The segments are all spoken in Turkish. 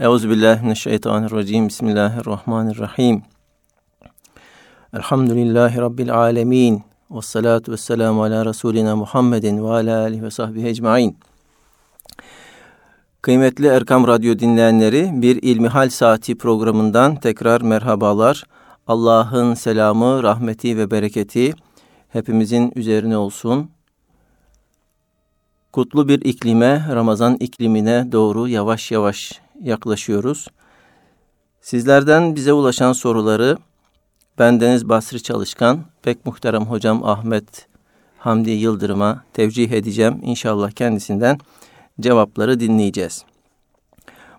Euzubillahimineşşeytanirracim. Bismillahirrahmanirrahim. Elhamdülillahi Rabbil alemin. Ve salatu ve selamu ala Resulina Muhammedin ve ala alihi ve sahbihi ecmain. Kıymetli Erkam Radyo dinleyenleri, bir İlmihal Saati programından tekrar merhabalar. Allah'ın selamı, rahmeti ve bereketi hepimizin üzerine olsun. Kutlu bir iklime, Ramazan iklimine doğru yavaş yavaş yaklaşıyoruz. Sizlerden bize ulaşan soruları ben Deniz Basri Çalışkan, pek muhterem hocam Ahmet Hamdi Yıldırım'a tevcih edeceğim. İnşallah kendisinden cevapları dinleyeceğiz.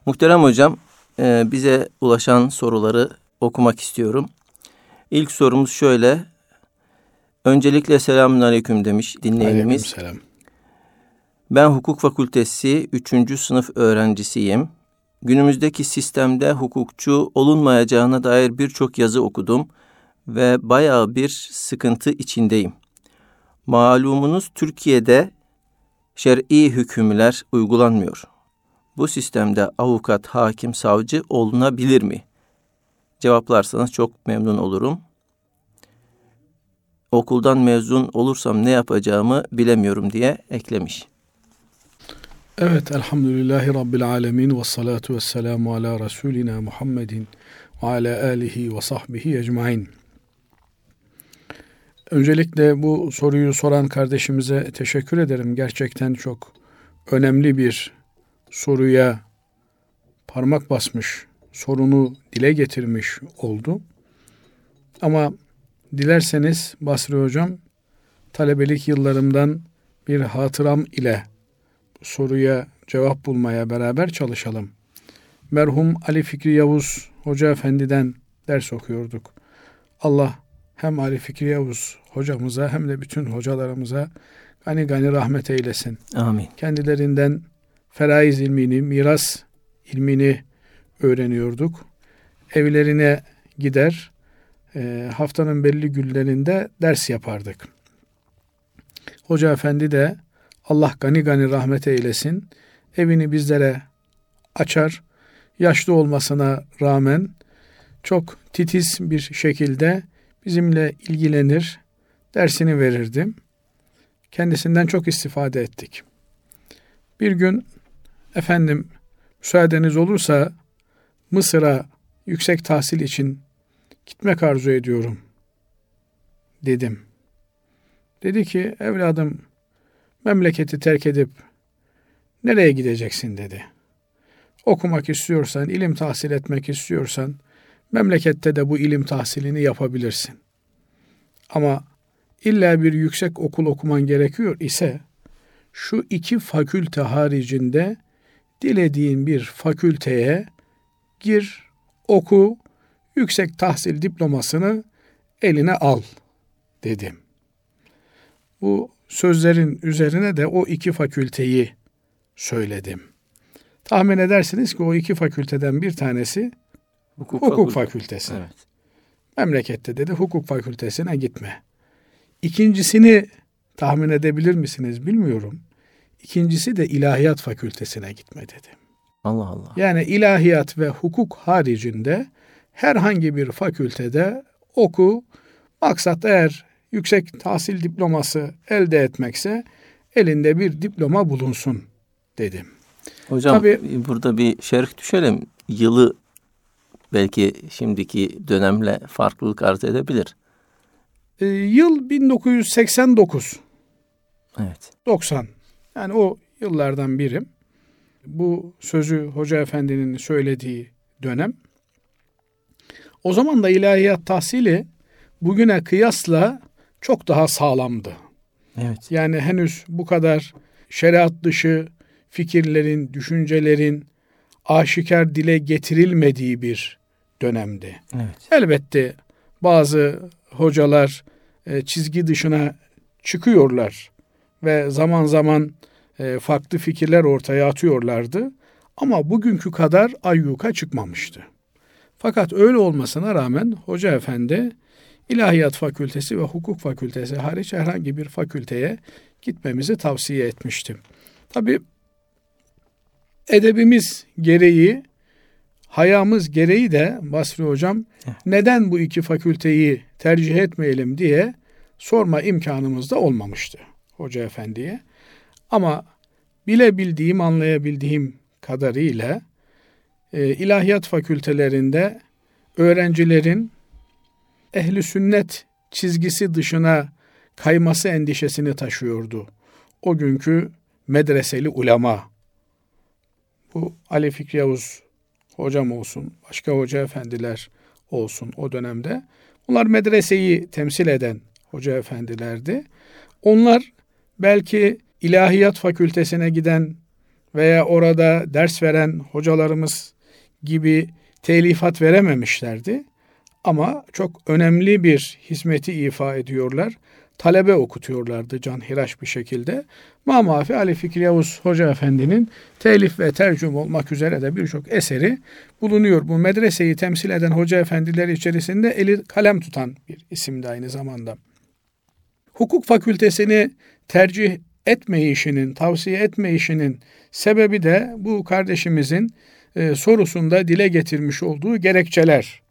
Muhterem hocam, e, bize ulaşan soruları okumak istiyorum. İlk sorumuz şöyle. Öncelikle selamun aleyküm demiş dinleyenimiz. selam. Ben hukuk fakültesi 3. sınıf öğrencisiyim. Günümüzdeki sistemde hukukçu olunmayacağına dair birçok yazı okudum ve bayağı bir sıkıntı içindeyim. Malumunuz Türkiye'de şer'i hükümler uygulanmıyor. Bu sistemde avukat, hakim, savcı olunabilir mi? Cevaplarsanız çok memnun olurum. Okuldan mezun olursam ne yapacağımı bilemiyorum diye eklemiş. Evet, elhamdülillahi Rabbil alemin ve salatu ve selamu ala Resulina Muhammedin ve ala alihi ve sahbihi ecmain. Öncelikle bu soruyu soran kardeşimize teşekkür ederim. Gerçekten çok önemli bir soruya parmak basmış, sorunu dile getirmiş oldu. Ama dilerseniz Basri Hocam talebelik yıllarımdan bir hatıram ile soruya cevap bulmaya beraber çalışalım. Merhum Ali Fikri Yavuz Hoca Efendi'den ders okuyorduk. Allah hem Ali Fikri Yavuz hocamıza hem de bütün hocalarımıza gani gani rahmet eylesin. Amin. Kendilerinden feraiz ilmini, miras ilmini öğreniyorduk. Evlerine gider, e, haftanın belli günlerinde ders yapardık. Hoca efendi de Allah gani gani rahmet eylesin, evini bizlere açar, yaşlı olmasına rağmen çok titiz bir şekilde bizimle ilgilenir, dersini verirdim. Kendisinden çok istifade ettik. Bir gün efendim müsaadeniz olursa Mısır'a yüksek tahsil için gitmek arzu ediyorum dedim. Dedi ki evladım memleketi terk edip nereye gideceksin dedi. Okumak istiyorsan, ilim tahsil etmek istiyorsan memlekette de bu ilim tahsilini yapabilirsin. Ama illa bir yüksek okul okuman gerekiyor ise şu iki fakülte haricinde dilediğin bir fakülteye gir, oku, yüksek tahsil diplomasını eline al dedim. Bu sözlerin üzerine de o iki fakülteyi söyledim. Tahmin edersiniz ki o iki fakülteden bir tanesi hukuk, hukuk fakültesi. Evet. Memlekette dedi hukuk fakültesine gitme. İkincisini tahmin edebilir misiniz bilmiyorum. İkincisi de ilahiyat fakültesine gitme dedi. Allah Allah. Yani ilahiyat ve hukuk haricinde herhangi bir fakültede oku. Maksat eğer yüksek tahsil diploması elde etmekse elinde bir diploma bulunsun dedim. Hocam Tabii, burada bir şerh düşelim. Yılı belki şimdiki dönemle farklılık arz edebilir. E, yıl 1989. Evet. 90. Yani o yıllardan birim. Bu sözü Hoca Efendi'nin söylediği dönem. O zaman da ilahiyat tahsili bugüne kıyasla çok daha sağlamdı. Evet. Yani henüz bu kadar şeriat dışı fikirlerin, düşüncelerin aşikar dile getirilmediği bir dönemdi. Evet. Elbette bazı hocalar e, çizgi dışına çıkıyorlar ve zaman zaman e, farklı fikirler ortaya atıyorlardı. Ama bugünkü kadar ayyuka çıkmamıştı. Fakat öyle olmasına rağmen Hoca Efendi İlahiyat Fakültesi ve Hukuk Fakültesi hariç herhangi bir fakülteye gitmemizi tavsiye etmiştim. Tabi edebimiz gereği hayamız gereği de Basri Hocam neden bu iki fakülteyi tercih etmeyelim diye sorma imkanımız da olmamıştı Hoca Efendi'ye. Ama bilebildiğim, anlayabildiğim kadarıyla e, ilahiyat fakültelerinde öğrencilerin ehli sünnet çizgisi dışına kayması endişesini taşıyordu. O günkü medreseli ulema. Bu Ali Fikri Yavuz hocam olsun, başka hoca efendiler olsun o dönemde. Bunlar medreseyi temsil eden hoca efendilerdi. Onlar belki ilahiyat fakültesine giden veya orada ders veren hocalarımız gibi telifat verememişlerdi. Ama çok önemli bir hizmeti ifa ediyorlar. Talebe okutuyorlardı canhiraş bir şekilde. Mamafi Ali Fikri Yavuz Hoca Efendi'nin telif ve tercüm olmak üzere de birçok eseri bulunuyor. Bu medreseyi temsil eden hoca efendiler içerisinde eli kalem tutan bir isimdi aynı zamanda. Hukuk fakültesini tercih etmeyişinin, tavsiye etmeyişinin sebebi de bu kardeşimizin e, sorusunda dile getirmiş olduğu gerekçeler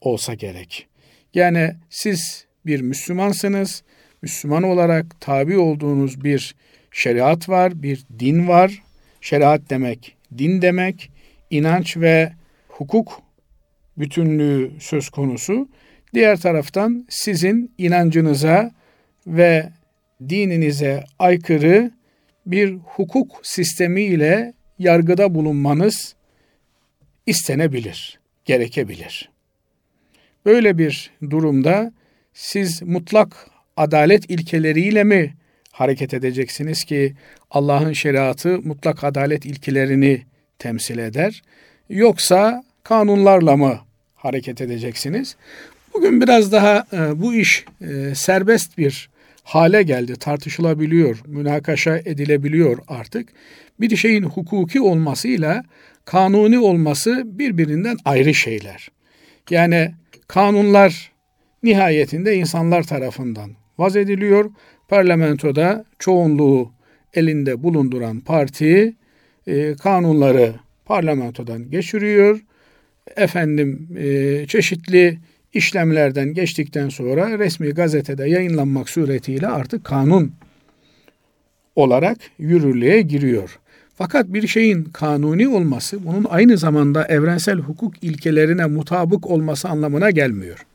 olsa gerek. Yani siz bir Müslümansınız. Müslüman olarak tabi olduğunuz bir şeriat var, bir din var. Şeriat demek, din demek, inanç ve hukuk bütünlüğü söz konusu. Diğer taraftan sizin inancınıza ve dininize aykırı bir hukuk sistemi ile yargıda bulunmanız istenebilir, gerekebilir. Böyle bir durumda siz mutlak adalet ilkeleriyle mi hareket edeceksiniz ki Allah'ın şeriatı mutlak adalet ilkelerini temsil eder? Yoksa kanunlarla mı hareket edeceksiniz? Bugün biraz daha e, bu iş e, serbest bir hale geldi, tartışılabiliyor, münakaşa edilebiliyor artık. Bir şeyin hukuki olmasıyla kanuni olması birbirinden ayrı şeyler. Yani kanunlar nihayetinde insanlar tarafından vaz ediliyor. Parlamentoda çoğunluğu elinde bulunduran parti e, kanunları parlamentodan geçiriyor. Efendim e, çeşitli işlemlerden geçtikten sonra resmi gazetede yayınlanmak suretiyle artık kanun olarak yürürlüğe giriyor. Fakat bir şeyin kanuni olması bunun aynı zamanda evrensel hukuk ilkelerine mutabık olması anlamına gelmiyor.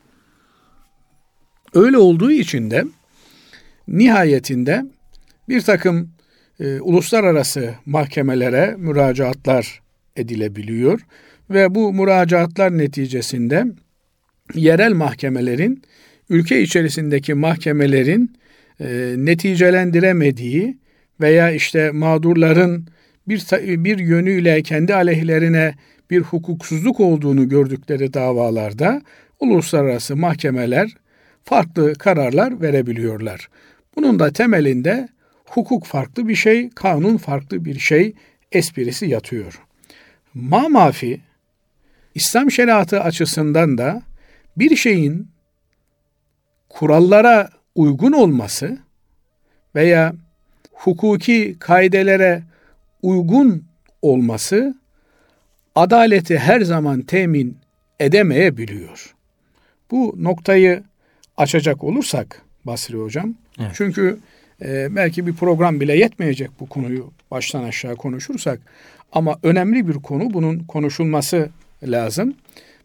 Öyle olduğu için de nihayetinde bir takım e, uluslararası mahkemelere müracaatlar edilebiliyor ve bu müracaatlar neticesinde yerel mahkemelerin ülke içerisindeki mahkemelerin e, neticelendiremediği veya işte mağdurların bir bir yönüyle kendi aleyhlerine bir hukuksuzluk olduğunu gördükleri davalarda uluslararası mahkemeler farklı kararlar verebiliyorlar. Bunun da temelinde hukuk farklı bir şey, kanun farklı bir şey esprisi yatıyor. Ma mafi İslam şeriatı açısından da bir şeyin kurallara uygun olması veya hukuki kaidelere uygun olması adaleti her zaman temin edemeyebiliyor. Bu noktayı açacak olursak Basri Hocam, evet. çünkü e, belki bir program bile yetmeyecek bu konuyu baştan aşağı konuşursak ama önemli bir konu bunun konuşulması lazım.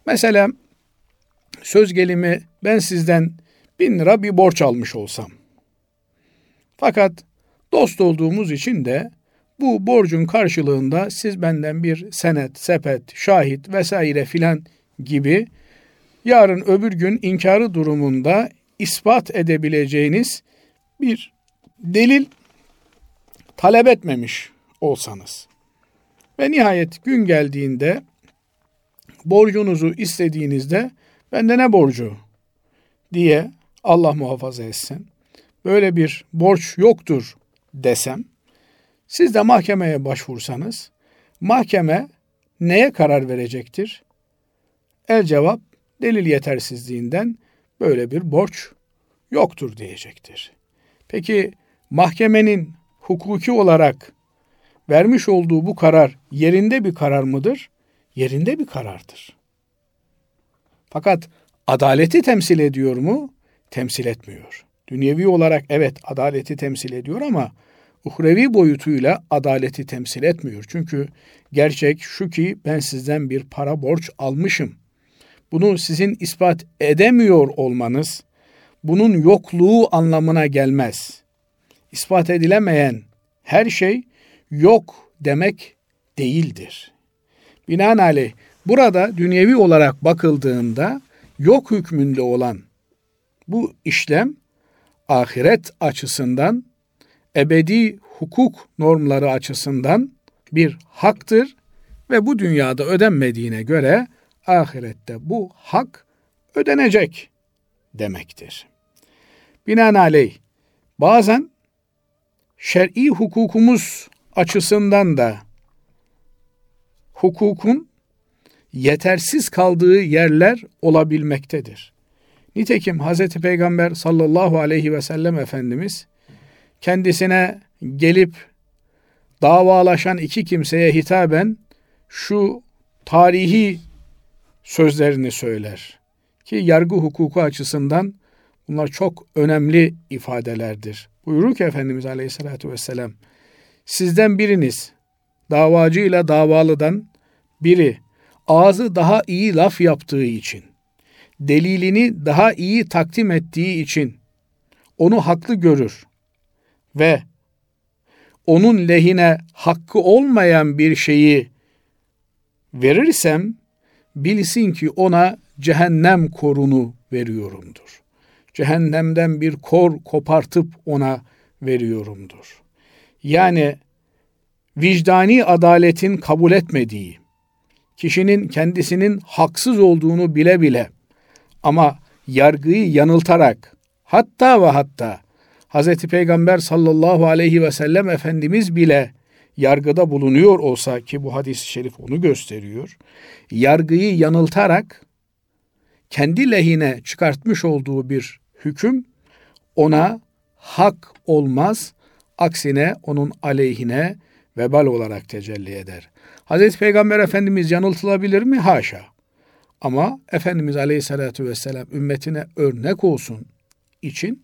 Mesela söz gelimi ben sizden bin lira bir borç almış olsam. Fakat dost olduğumuz için de bu borcun karşılığında siz benden bir senet, sepet, şahit vesaire filan gibi yarın öbür gün inkarı durumunda ispat edebileceğiniz bir delil talep etmemiş olsanız ve nihayet gün geldiğinde borcunuzu istediğinizde bende ne borcu diye Allah muhafaza etsin. Böyle bir borç yoktur desem siz de mahkemeye başvursanız mahkeme neye karar verecektir? El cevap delil yetersizliğinden böyle bir borç yoktur diyecektir. Peki mahkemenin hukuki olarak vermiş olduğu bu karar yerinde bir karar mıdır? yerinde bir karardır. Fakat adaleti temsil ediyor mu? Temsil etmiyor. Dünyevi olarak evet adaleti temsil ediyor ama uhrevi boyutuyla adaleti temsil etmiyor. Çünkü gerçek şu ki ben sizden bir para borç almışım. Bunu sizin ispat edemiyor olmanız bunun yokluğu anlamına gelmez. İspat edilemeyen her şey yok demek değildir. Binaenaleyh burada dünyevi olarak bakıldığında yok hükmünde olan bu işlem ahiret açısından ebedi hukuk normları açısından bir haktır ve bu dünyada ödenmediğine göre ahirette bu hak ödenecek demektir. Binaenaleyh bazen şer'i hukukumuz açısından da hukukun yetersiz kaldığı yerler olabilmektedir. Nitekim Hz. Peygamber sallallahu aleyhi ve sellem Efendimiz kendisine gelip davalaşan iki kimseye hitaben şu tarihi sözlerini söyler. Ki yargı hukuku açısından bunlar çok önemli ifadelerdir. Buyurur ki Efendimiz Aleyhisselatü Vesselam, sizden biriniz davacıyla davalıdan biri ağzı daha iyi laf yaptığı için, delilini daha iyi takdim ettiği için onu haklı görür ve onun lehine hakkı olmayan bir şeyi verirsem bilsin ki ona cehennem korunu veriyorumdur. Cehennemden bir kor kopartıp ona veriyorumdur. Yani vicdani adaletin kabul etmediği, kişinin kendisinin haksız olduğunu bile bile ama yargıyı yanıltarak hatta ve hatta Hz. Peygamber sallallahu aleyhi ve sellem Efendimiz bile yargıda bulunuyor olsa ki bu hadis-i şerif onu gösteriyor. Yargıyı yanıltarak kendi lehine çıkartmış olduğu bir hüküm ona hak olmaz. Aksine onun aleyhine vebal olarak tecelli eder. Hazreti Peygamber Efendimiz yanıltılabilir mi? Haşa. Ama Efendimiz Aleyhisselatü Vesselam ümmetine örnek olsun için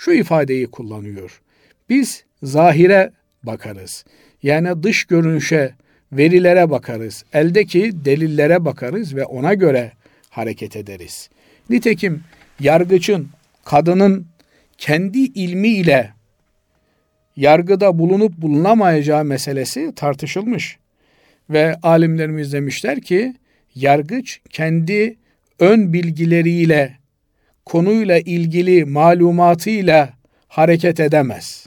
şu ifadeyi kullanıyor. Biz zahire bakarız. Yani dış görünüşe, verilere bakarız. Eldeki delillere bakarız ve ona göre hareket ederiz. Nitekim yargıçın, kadının kendi ilmiyle yargıda bulunup bulunamayacağı meselesi tartışılmış. Ve alimlerimiz demişler ki yargıç kendi ön bilgileriyle konuyla ilgili malumatıyla hareket edemez.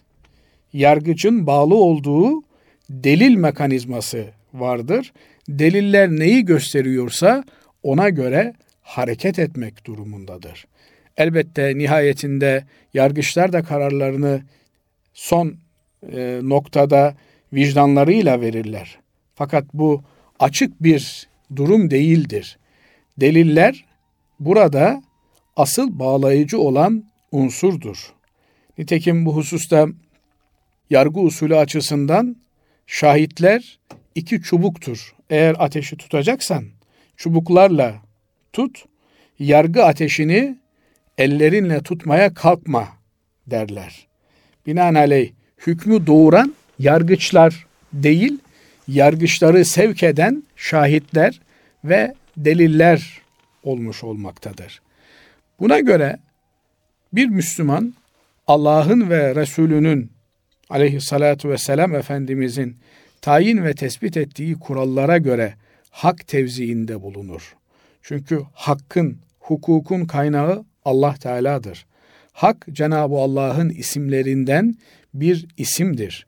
Yargıcın bağlı olduğu delil mekanizması vardır. Deliller neyi gösteriyorsa ona göre hareket etmek durumundadır. Elbette nihayetinde yargıçlar da kararlarını son e, noktada vicdanlarıyla verirler. Fakat bu açık bir durum değildir. Deliller burada asıl bağlayıcı olan unsurdur. Nitekim bu hususta yargı usulü açısından şahitler iki çubuktur. Eğer ateşi tutacaksan çubuklarla tut, yargı ateşini ellerinle tutmaya kalkma derler. Binaenaleyh hükmü doğuran yargıçlar değil, yargıçları sevk eden şahitler ve deliller olmuş olmaktadır. Buna göre bir Müslüman Allah'ın ve Resulünün aleyhissalatu vesselam Efendimizin tayin ve tespit ettiği kurallara göre hak tevziinde bulunur. Çünkü hakkın, hukukun kaynağı Allah Teala'dır. Hak Cenab-ı Allah'ın isimlerinden bir isimdir.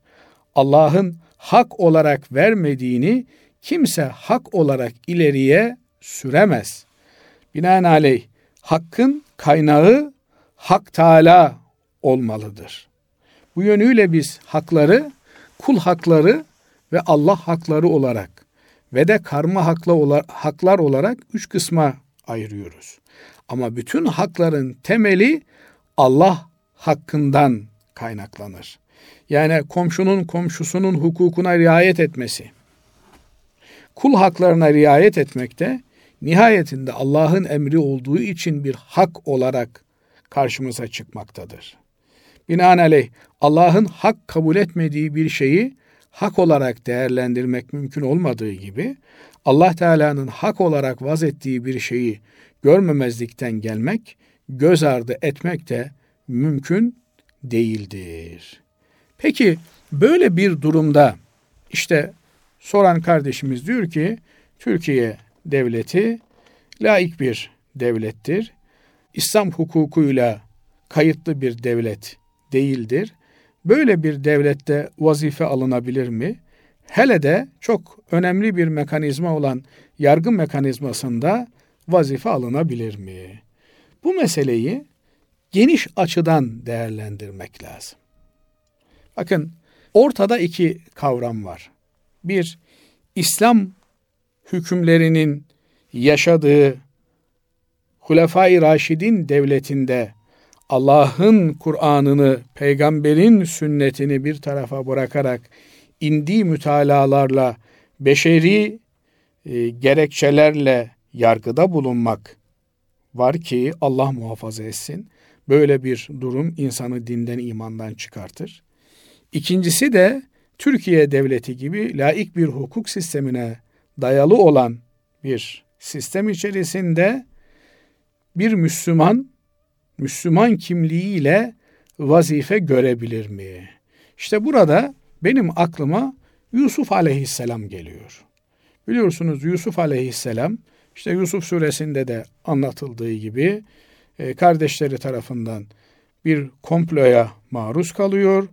Allah'ın hak olarak vermediğini kimse hak olarak ileriye süremez. Binaenaleyh hakkın kaynağı Hak Teala olmalıdır. Bu yönüyle biz hakları kul hakları ve Allah hakları olarak ve de karma hakla, haklar olarak üç kısma ayırıyoruz. Ama bütün hakların temeli Allah hakkından kaynaklanır. Yani komşunun komşusunun hukukuna riayet etmesi, kul haklarına riayet etmekte nihayetinde Allah'ın emri olduğu için bir hak olarak karşımıza çıkmaktadır. Binaenaleyh Allah'ın hak kabul etmediği bir şeyi hak olarak değerlendirmek mümkün olmadığı gibi Allah Teala'nın hak olarak vaz ettiği bir şeyi görmemezlikten gelmek, göz ardı etmek de mümkün değildir. Peki böyle bir durumda işte soran kardeşimiz diyor ki Türkiye devleti laik bir devlettir. İslam hukukuyla kayıtlı bir devlet değildir. Böyle bir devlette vazife alınabilir mi? Hele de çok önemli bir mekanizma olan yargı mekanizmasında vazife alınabilir mi? Bu meseleyi geniş açıdan değerlendirmek lazım. Bakın ortada iki kavram var. Bir, İslam hükümlerinin yaşadığı Hulefai Raşidin devletinde Allah'ın Kur'an'ını, peygamberin sünnetini bir tarafa bırakarak indiği mütalalarla beşeri e, gerekçelerle yargıda bulunmak var ki Allah muhafaza etsin. Böyle bir durum insanı dinden imandan çıkartır. İkincisi de Türkiye devleti gibi laik bir hukuk sistemine dayalı olan bir sistem içerisinde bir Müslüman Müslüman kimliğiyle vazife görebilir mi? İşte burada benim aklıma Yusuf aleyhisselam geliyor. Biliyorsunuz Yusuf aleyhisselam işte Yusuf suresinde de anlatıldığı gibi e, kardeşleri tarafından bir komploya maruz kalıyor,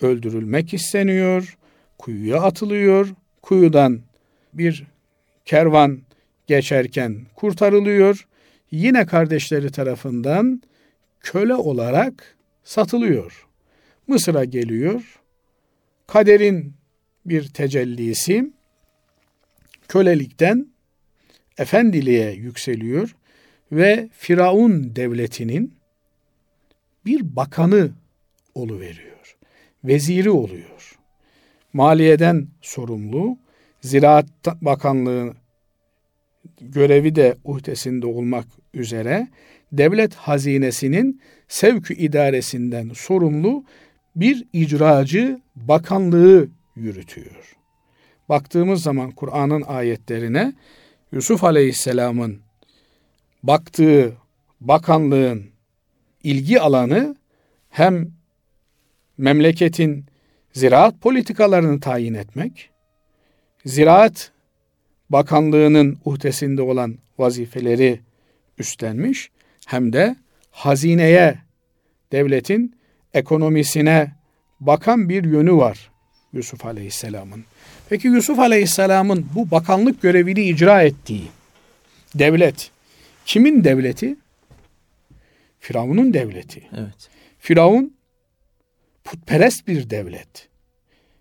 öldürülmek isteniyor, kuyuya atılıyor, kuyudan bir kervan geçerken kurtarılıyor, yine kardeşleri tarafından köle olarak satılıyor. Mısır'a geliyor. Kaderin bir tecellisi kölelikten efendiliğe yükseliyor ve Firavun devletinin bir bakanı oluveriyor. Veziri oluyor. Maliyeden sorumlu, Ziraat Bakanlığı görevi de uhdesinde olmak üzere devlet hazinesinin sevkü idaresinden sorumlu bir icracı bakanlığı yürütüyor. Baktığımız zaman Kur'an'ın ayetlerine Yusuf Aleyhisselam'ın baktığı bakanlığın ilgi alanı hem memleketin ziraat politikalarını tayin etmek, ziraat bakanlığının uhdesinde olan vazifeleri üstlenmiş hem de hazineye, devletin ekonomisine bakan bir yönü var Yusuf Aleyhisselam'ın. Peki Yusuf Aleyhisselam'ın bu bakanlık görevini icra ettiği devlet kimin devleti? Firavun'un devleti. Evet. Firavun putperest bir devlet.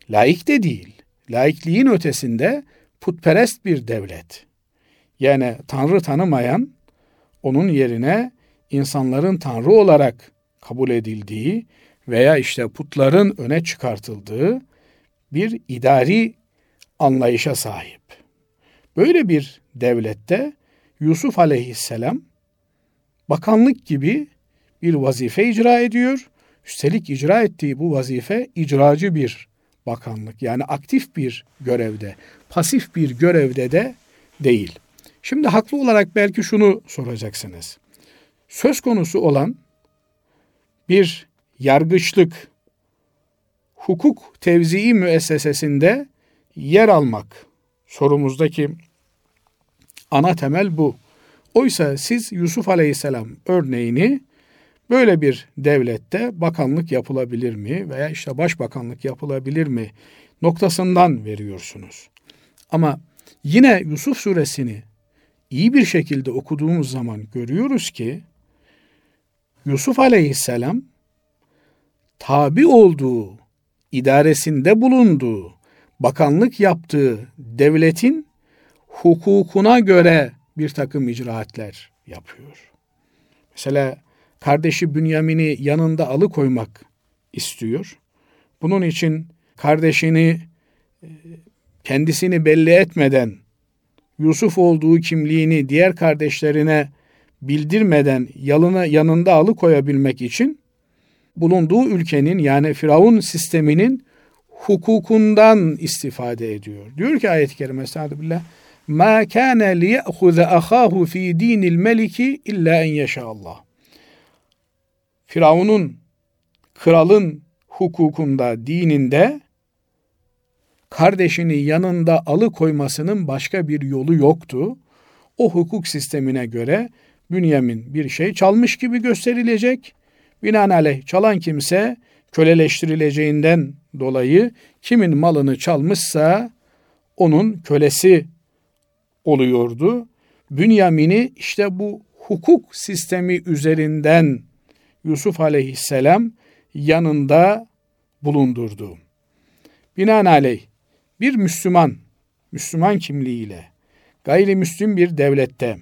Laik de değil. Laikliğin ötesinde putperest bir devlet. Yani Tanrı tanımayan onun yerine insanların Tanrı olarak kabul edildiği veya işte putların öne çıkartıldığı bir idari anlayışa sahip. Böyle bir devlette Yusuf aleyhisselam bakanlık gibi bir vazife icra ediyor. Üstelik icra ettiği bu vazife icracı bir bakanlık. Yani aktif bir görevde, pasif bir görevde de değil. Şimdi haklı olarak belki şunu soracaksınız. Söz konusu olan bir yargıçlık, hukuk tevzii müessesesinde yer almak sorumuzdaki ana temel bu. Oysa siz Yusuf Aleyhisselam örneğini böyle bir devlette bakanlık yapılabilir mi veya işte başbakanlık yapılabilir mi noktasından veriyorsunuz. Ama yine Yusuf suresini iyi bir şekilde okuduğumuz zaman görüyoruz ki Yusuf Aleyhisselam tabi olduğu, idaresinde bulunduğu, bakanlık yaptığı devletin hukukuna göre bir takım icraatler yapıyor. Mesela kardeşi Bünyamin'i yanında alıkoymak istiyor. Bunun için kardeşini e, kendisini belli etmeden Yusuf olduğu kimliğini diğer kardeşlerine bildirmeden yalına yanında alıkoyabilmek için bulunduğu ülkenin yani Firavun sisteminin hukukundan istifade ediyor. Diyor ki ayet-i kerime estağfirullah ma kana liye'huze ahahu fi dinil meliki illa en yeşa Allah. Firavun'un kralın hukukunda, dininde kardeşini yanında alıkoymasının başka bir yolu yoktu. O hukuk sistemine göre Bünyamin bir şey çalmış gibi gösterilecek. Binaenaleyh çalan kimse köleleştirileceğinden dolayı kimin malını çalmışsa onun kölesi oluyordu. Bünyamin'i işte bu hukuk sistemi üzerinden Yusuf aleyhisselam yanında bulundurdu. Binaenaleyh bir Müslüman, Müslüman kimliğiyle gayrimüslim bir devlette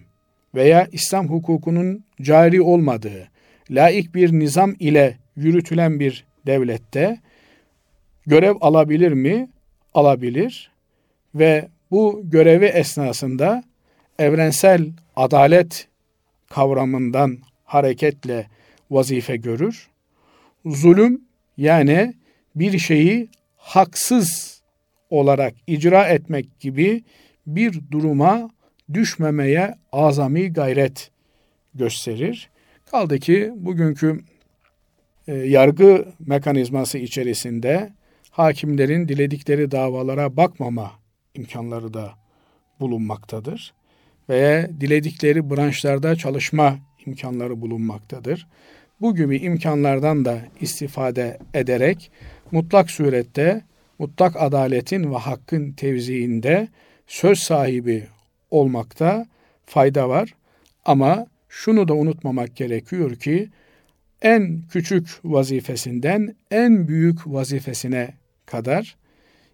veya İslam hukukunun cari olmadığı, laik bir nizam ile yürütülen bir devlette görev alabilir mi? Alabilir ve bu görevi esnasında evrensel adalet kavramından hareketle vazife görür. Zulüm yani bir şeyi haksız olarak icra etmek gibi bir duruma düşmemeye azami gayret gösterir. Kaldı ki bugünkü e, yargı mekanizması içerisinde hakimlerin diledikleri davalara bakmama imkanları da bulunmaktadır. Veya diledikleri branşlarda çalışma imkanları bulunmaktadır. Bu gibi imkanlardan da istifade ederek mutlak surette mutlak adaletin ve hakkın tevziinde söz sahibi olmakta fayda var. Ama şunu da unutmamak gerekiyor ki en küçük vazifesinden en büyük vazifesine kadar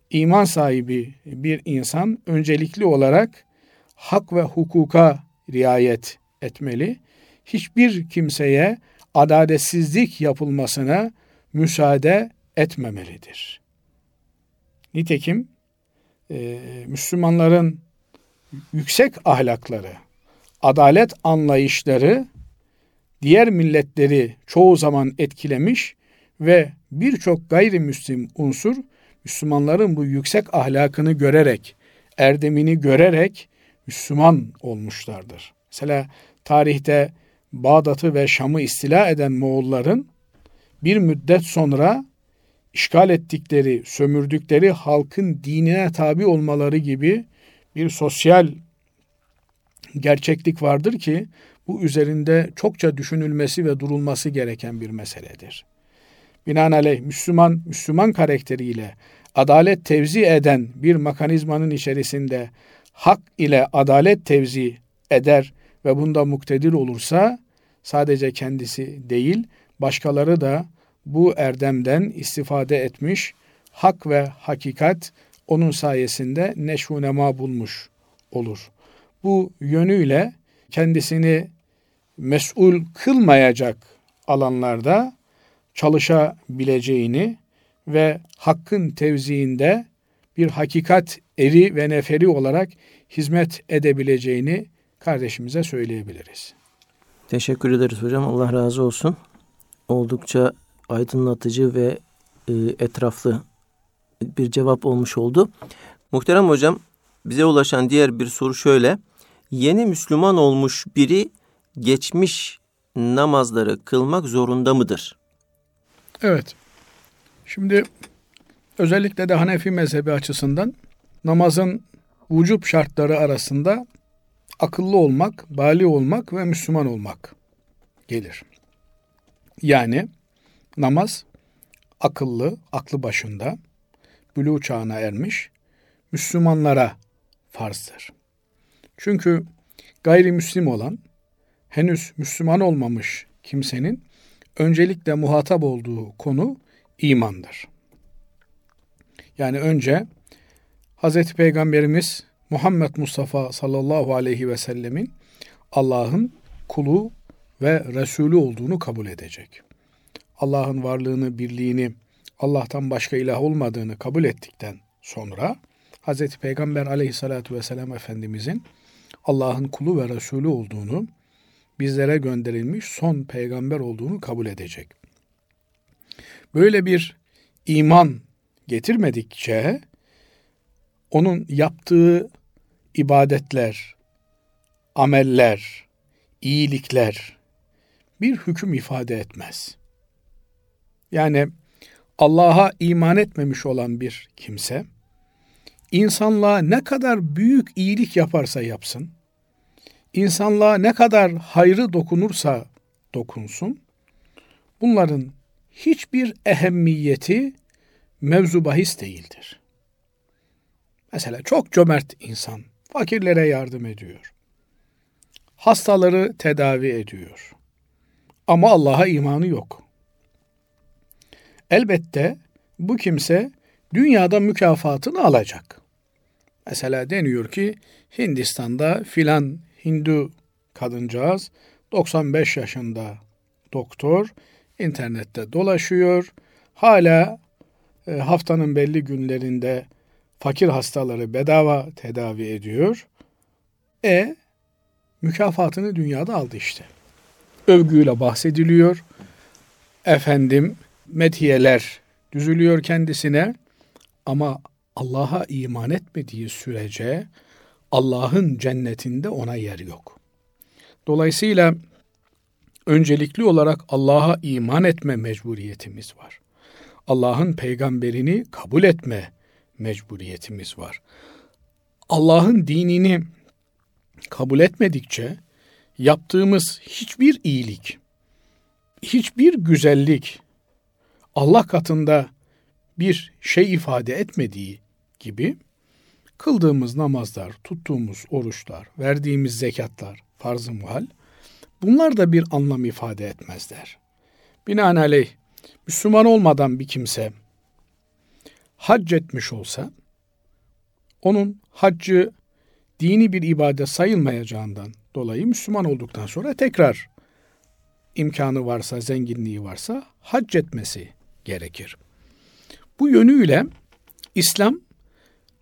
iman sahibi bir insan öncelikli olarak hak ve hukuka riayet etmeli. Hiçbir kimseye adaletsizlik yapılmasına müsaade etmemelidir. Nitekim e, Müslümanların yüksek ahlakları, adalet anlayışları diğer milletleri çoğu zaman etkilemiş ve birçok gayrimüslim unsur Müslümanların bu yüksek ahlakını görerek, erdemini görerek Müslüman olmuşlardır. Mesela tarihte Bağdat'ı ve Şam'ı istila eden Moğolların bir müddet sonra işgal ettikleri, sömürdükleri halkın dinine tabi olmaları gibi bir sosyal gerçeklik vardır ki bu üzerinde çokça düşünülmesi ve durulması gereken bir meseledir. Binaenaleyh Müslüman, Müslüman karakteriyle adalet tevzi eden bir mekanizmanın içerisinde hak ile adalet tevzi eder ve bunda muktedir olursa sadece kendisi değil başkaları da bu erdemden istifade etmiş, hak ve hakikat onun sayesinde neşvu nema bulmuş olur. Bu yönüyle kendisini mesul kılmayacak alanlarda çalışabileceğini ve hakkın tevziinde bir hakikat eri ve neferi olarak hizmet edebileceğini kardeşimize söyleyebiliriz. Teşekkür ederiz hocam. Allah razı olsun. Oldukça aydınlatıcı ve e, etraflı bir cevap olmuş oldu. Muhterem hocam bize ulaşan diğer bir soru şöyle. Yeni Müslüman olmuş biri geçmiş namazları kılmak zorunda mıdır? Evet. Şimdi özellikle de Hanefi mezhebi açısından namazın vücub şartları arasında akıllı olmak, bali olmak ve Müslüman olmak gelir. Yani namaz akıllı, aklı başında, bülü çağına ermiş Müslümanlara farzdır. Çünkü gayrimüslim olan, henüz Müslüman olmamış kimsenin öncelikle muhatap olduğu konu imandır. Yani önce Hz. Peygamberimiz Muhammed Mustafa sallallahu aleyhi ve sellemin Allah'ın kulu ve Resulü olduğunu kabul edecek. Allah'ın varlığını, birliğini, Allah'tan başka ilah olmadığını kabul ettikten sonra Hz. Peygamber aleyhissalatu vesselam Efendimizin Allah'ın kulu ve Resulü olduğunu, bizlere gönderilmiş son peygamber olduğunu kabul edecek. Böyle bir iman getirmedikçe onun yaptığı ibadetler, ameller, iyilikler bir hüküm ifade etmez. Yani Allah'a iman etmemiş olan bir kimse insanlığa ne kadar büyük iyilik yaparsa yapsın, insanlığa ne kadar hayrı dokunursa dokunsun, bunların hiçbir ehemmiyeti mevzu bahis değildir. Mesela çok cömert insan, fakirlere yardım ediyor. Hastaları tedavi ediyor. Ama Allah'a imanı yok. Elbette bu kimse dünyada mükafatını alacak. Mesela deniyor ki Hindistan'da filan Hindu kadıncağız 95 yaşında doktor internette dolaşıyor. Hala e, haftanın belli günlerinde fakir hastaları bedava tedavi ediyor. E mükafatını dünyada aldı işte. Övgüyle bahsediliyor. Efendim metiyeler düzülüyor kendisine ama Allah'a iman etmediği sürece Allah'ın cennetinde ona yer yok. Dolayısıyla öncelikli olarak Allah'a iman etme mecburiyetimiz var. Allah'ın peygamberini kabul etme mecburiyetimiz var. Allah'ın dinini kabul etmedikçe yaptığımız hiçbir iyilik, hiçbir güzellik Allah katında bir şey ifade etmediği gibi kıldığımız namazlar, tuttuğumuz oruçlar, verdiğimiz zekatlar, farz-ı muhal bunlar da bir anlam ifade etmezler. Binaenaleyh Müslüman olmadan bir kimse hac etmiş olsa onun haccı dini bir ibadet sayılmayacağından dolayı Müslüman olduktan sonra tekrar imkanı varsa, zenginliği varsa hac etmesi gerekir. Bu yönüyle İslam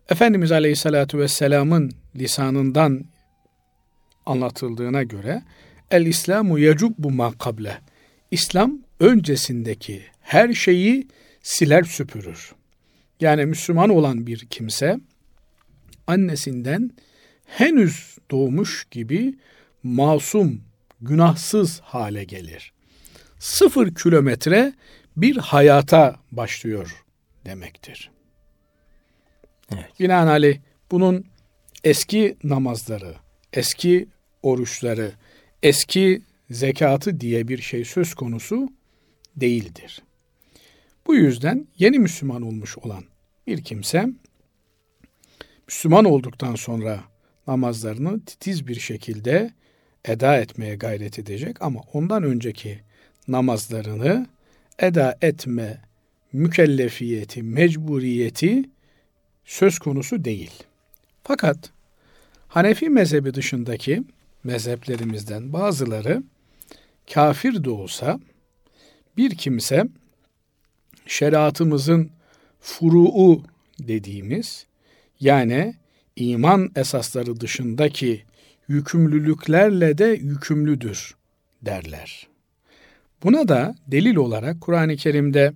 Efendimiz Aleyhisselatü Vesselam'ın lisanından anlatıldığına göre El İslamu yecubbu ma kable. İslam öncesindeki her şeyi siler süpürür. Yani Müslüman olan bir kimse annesinden henüz doğmuş gibi masum, günahsız hale gelir. Sıfır kilometre bir hayata başlıyor demektir. Evet. Binaenaleyh bunun eski namazları, eski oruçları, eski zekatı diye bir şey söz konusu değildir. Bu yüzden yeni Müslüman olmuş olan bir kimse Müslüman olduktan sonra namazlarını titiz bir şekilde eda etmeye gayret edecek ama ondan önceki namazlarını eda etme mükellefiyeti, mecburiyeti söz konusu değil. Fakat Hanefi mezhebi dışındaki mezheplerimizden bazıları kafir de olsa bir kimse şeriatımızın furu'u dediğimiz yani iman esasları dışındaki yükümlülüklerle de yükümlüdür derler. Buna da delil olarak Kur'an-ı Kerim'de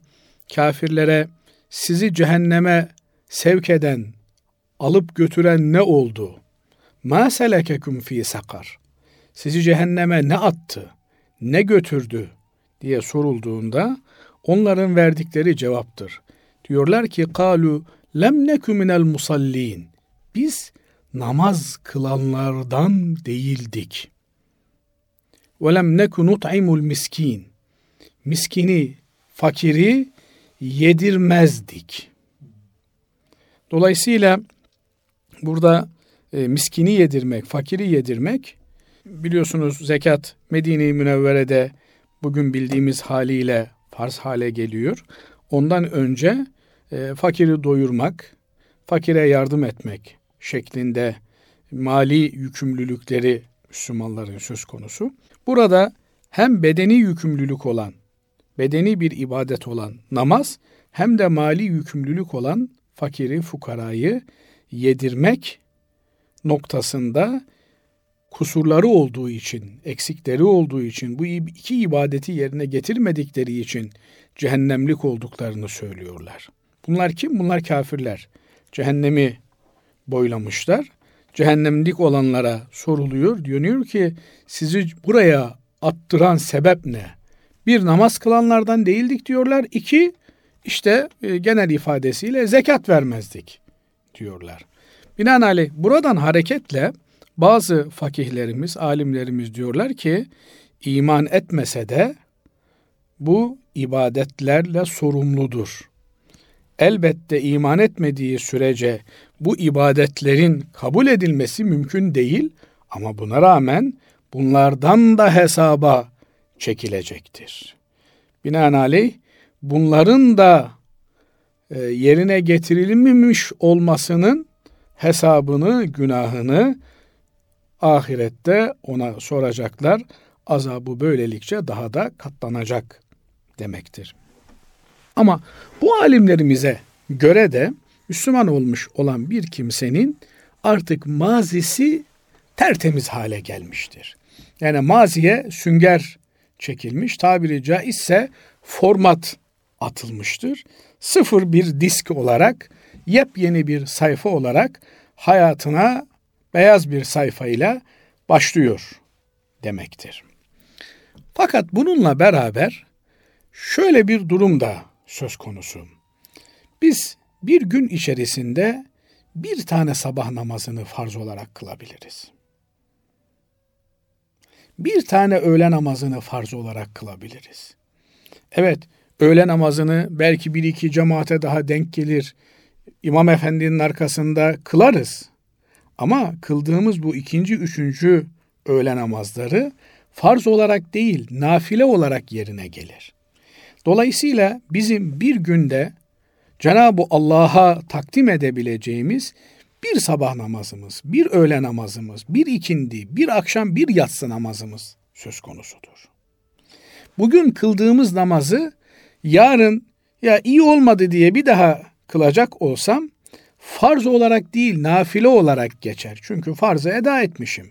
kafirlere sizi cehenneme sevk eden, alıp götüren ne oldu? Ma selekekum fi sakar. Sizi cehenneme ne attı? Ne götürdü? diye sorulduğunda onların verdikleri cevaptır. Diyorlar ki kalu lem neku minel musallin. Biz namaz kılanlardan değildik. Ve lem neku nut'imul miskin. Miskini, fakiri yedirmezdik. Dolayısıyla burada e, miskini yedirmek, fakiri yedirmek biliyorsunuz zekat Medine-i Münevvere'de bugün bildiğimiz haliyle farz hale geliyor. Ondan önce e, fakiri doyurmak, fakire yardım etmek şeklinde mali yükümlülükleri Müslümanların söz konusu. Burada hem bedeni yükümlülük olan, bedeni bir ibadet olan namaz hem de mali yükümlülük olan fakiri, fukarayı yedirmek noktasında kusurları olduğu için, eksikleri olduğu için, bu iki ibadeti yerine getirmedikleri için cehennemlik olduklarını söylüyorlar. Bunlar kim? Bunlar kafirler. Cehennemi boylamışlar. Cehennemlik olanlara soruluyor. Diyor ki sizi buraya attıran sebep ne? Bir namaz kılanlardan değildik diyorlar. İki işte e, genel ifadesiyle zekat vermezdik diyorlar. Binaenaleyh buradan hareketle bazı fakihlerimiz, alimlerimiz diyorlar ki iman etmese de bu ibadetlerle sorumludur. Elbette iman etmediği sürece bu ibadetlerin kabul edilmesi mümkün değil ama buna rağmen bunlardan da hesaba çekilecektir. Binaenaleyh bunların da e, yerine getirilmemiş olmasının hesabını, günahını ahirette ona soracaklar. Azabı böylelikçe daha da katlanacak demektir. Ama bu alimlerimize göre de Müslüman olmuş olan bir kimsenin artık mazisi tertemiz hale gelmiştir. Yani maziye sünger çekilmiş, tabiri caizse format atılmıştır. Sıfır bir disk olarak, yepyeni bir sayfa olarak hayatına beyaz bir sayfayla başlıyor demektir. Fakat bununla beraber şöyle bir durum da söz konusu. Biz bir gün içerisinde bir tane sabah namazını farz olarak kılabiliriz. Bir tane öğle namazını farz olarak kılabiliriz. Evet, öğle namazını belki bir iki cemaate daha denk gelir, İmam Efendi'nin arkasında kılarız. Ama kıldığımız bu ikinci, üçüncü öğle namazları farz olarak değil, nafile olarak yerine gelir. Dolayısıyla bizim bir günde Cenab-ı Allah'a takdim edebileceğimiz bir sabah namazımız, bir öğle namazımız, bir ikindi, bir akşam, bir yatsı namazımız söz konusudur. Bugün kıldığımız namazı yarın ya iyi olmadı diye bir daha kılacak olsam farz olarak değil nafile olarak geçer. Çünkü farzı eda etmişim.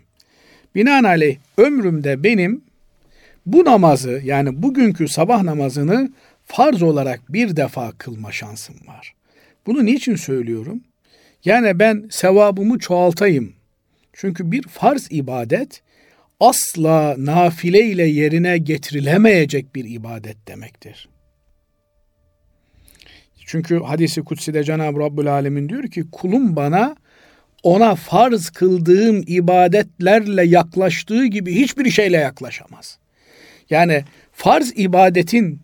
Binaenaleyh ömrümde benim bu namazı yani bugünkü sabah namazını farz olarak bir defa kılma şansım var. Bunu niçin söylüyorum? Yani ben sevabımı çoğaltayım. Çünkü bir farz ibadet asla nafile ile yerine getirilemeyecek bir ibadet demektir. Çünkü hadisi kutside Cenab-ı Rabbül Alemin diyor ki kulum bana ona farz kıldığım ibadetlerle yaklaştığı gibi hiçbir şeyle yaklaşamaz. Yani farz ibadetin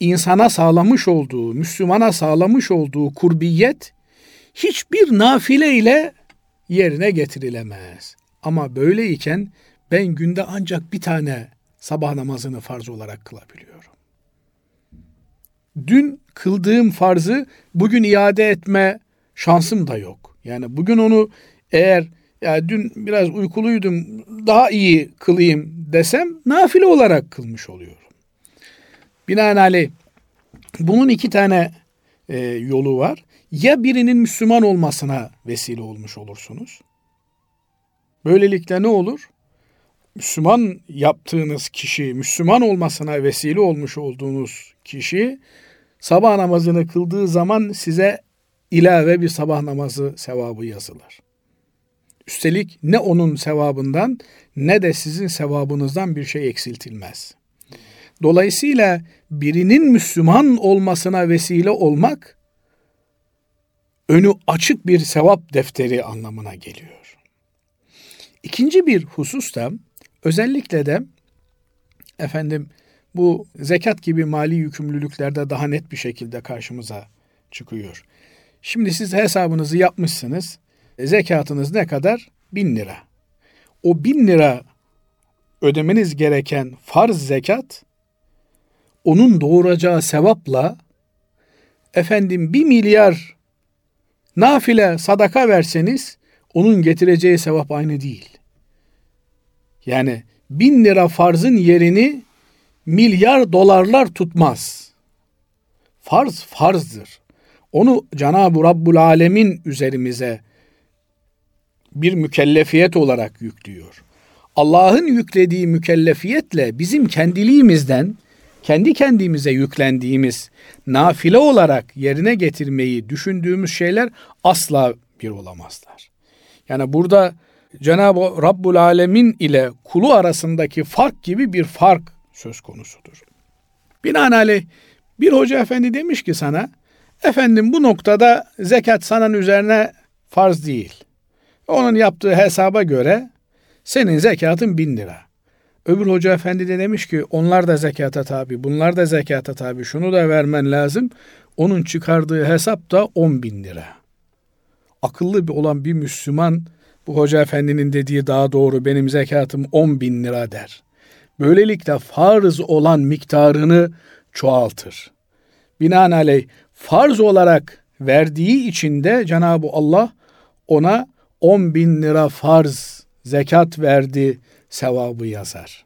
insana sağlamış olduğu, Müslümana sağlamış olduğu kurbiyet hiçbir nafile ile yerine getirilemez. Ama böyleyken ben günde ancak bir tane sabah namazını farz olarak kılabiliyorum. Dün kıldığım farzı bugün iade etme şansım da yok. Yani bugün onu eğer ya dün biraz uykuluydum daha iyi kılayım desem nafile olarak kılmış oluyorum. Binaenaleyh bunun iki tane e, yolu var. Ya birinin Müslüman olmasına vesile olmuş olursunuz. Böylelikle ne olur? Müslüman yaptığınız kişi, Müslüman olmasına vesile olmuş olduğunuz kişi sabah namazını kıldığı zaman size ilave bir sabah namazı sevabı yazılır. Üstelik ne onun sevabından ne de sizin sevabınızdan bir şey eksiltilmez. Dolayısıyla birinin Müslüman olmasına vesile olmak önü açık bir sevap defteri anlamına geliyor. İkinci bir husus da özellikle de efendim bu zekat gibi mali yükümlülüklerde daha net bir şekilde karşımıza çıkıyor. Şimdi siz hesabınızı yapmışsınız. Zekatınız ne kadar? Bin lira. O bin lira ödemeniz gereken farz zekat onun doğuracağı sevapla efendim bir milyar nafile sadaka verseniz onun getireceği sevap aynı değil. Yani bin lira farzın yerini milyar dolarlar tutmaz. Farz farzdır. Onu Cenab-ı Rabbul Alemin üzerimize bir mükellefiyet olarak yüklüyor. Allah'ın yüklediği mükellefiyetle bizim kendiliğimizden kendi kendimize yüklendiğimiz nafile olarak yerine getirmeyi düşündüğümüz şeyler asla bir olamazlar. Yani burada Cenab-ı Rabbul Alemin ile kulu arasındaki fark gibi bir fark söz konusudur. Binaenaleyh bir hoca efendi demiş ki sana, efendim bu noktada zekat sana üzerine farz değil. Onun yaptığı hesaba göre senin zekatın bin lira. Öbür hoca efendi de demiş ki onlar da zekata tabi, bunlar da zekata tabi, şunu da vermen lazım. Onun çıkardığı hesap da on bin lira. Akıllı bir olan bir Müslüman bu hoca efendinin dediği daha doğru benim zekatım on bin lira der. Böylelikle farz olan miktarını çoğaltır. Binaenaleyh farz olarak verdiği için de Cenab-ı Allah ona 10 bin lira farz zekat verdi sevabı yazar.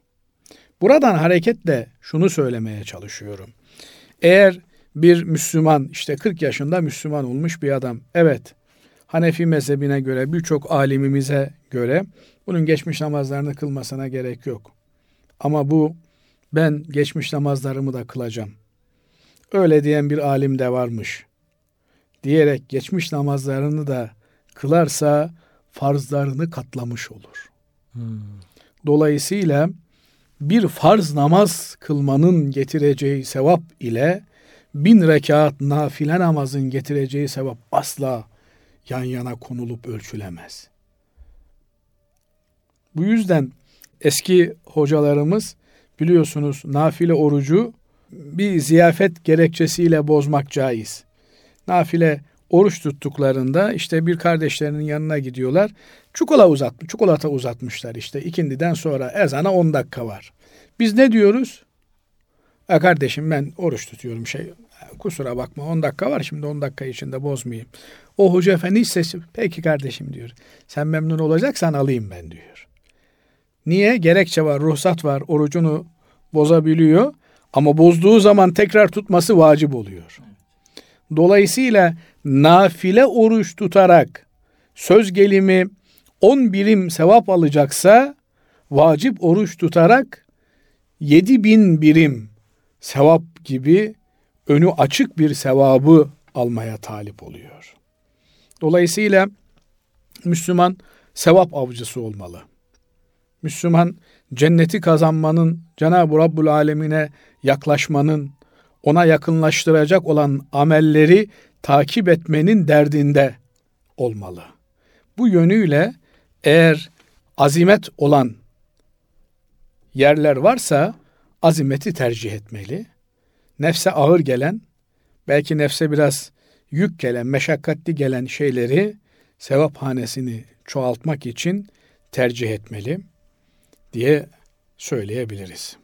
Buradan hareketle şunu söylemeye çalışıyorum. Eğer bir Müslüman işte 40 yaşında Müslüman olmuş bir adam evet Hanefi mezhebine göre birçok alimimize göre bunun geçmiş namazlarını kılmasına gerek yok. Ama bu ben geçmiş namazlarımı da kılacağım. Öyle diyen bir alim de varmış. Diyerek geçmiş namazlarını da kılarsa farzlarını katlamış olur. Hmm. Dolayısıyla bir farz namaz kılmanın getireceği sevap ile bin rekat nafile namazın getireceği sevap asla yan yana konulup ölçülemez. Bu yüzden eski hocalarımız biliyorsunuz nafile orucu bir ziyafet gerekçesiyle bozmak caiz. Nafile oruç tuttuklarında işte bir kardeşlerinin yanına gidiyorlar. Çikolata uzatmış, çikolata uzatmışlar işte ikindiden sonra ezana 10 dakika var. Biz ne diyoruz? E kardeşim ben oruç tutuyorum şey kusura bakma 10 dakika var şimdi 10 dakika içinde bozmayayım. O hoca efendi sesi peki kardeşim diyor. Sen memnun olacaksan alayım ben diyor. Niye? Gerekçe var, ruhsat var, orucunu bozabiliyor. Ama bozduğu zaman tekrar tutması vacip oluyor. Dolayısıyla nafile oruç tutarak söz gelimi 10 birim sevap alacaksa vacip oruç tutarak 7 bin birim sevap gibi önü açık bir sevabı almaya talip oluyor. Dolayısıyla Müslüman sevap avcısı olmalı. Müslüman cenneti kazanmanın, Cenab-ı Rabbul Alemine yaklaşmanın, ona yakınlaştıracak olan amelleri takip etmenin derdinde olmalı. Bu yönüyle eğer azimet olan yerler varsa azimeti tercih etmeli. Nefse ağır gelen, belki nefse biraz yük gelen, meşakkatli gelen şeyleri sevap hanesini çoğaltmak için tercih etmeli diye söyleyebiliriz.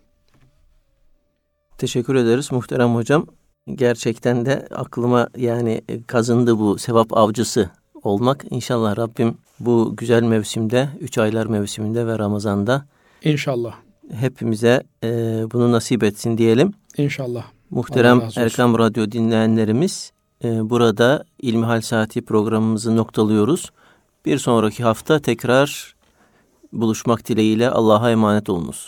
Teşekkür ederiz muhterem hocam. Gerçekten de aklıma yani kazındı bu sevap avcısı olmak. İnşallah Rabbim bu güzel mevsimde, üç aylar mevsiminde ve Ramazan'da İnşallah. Hepimize e, bunu nasip etsin diyelim. İnşallah. Muhterem Erkam Radyo dinleyenlerimiz e, burada İlmihal Saati programımızı noktalıyoruz. Bir sonraki hafta tekrar buluşmak dileğiyle Allah'a emanet olunuz.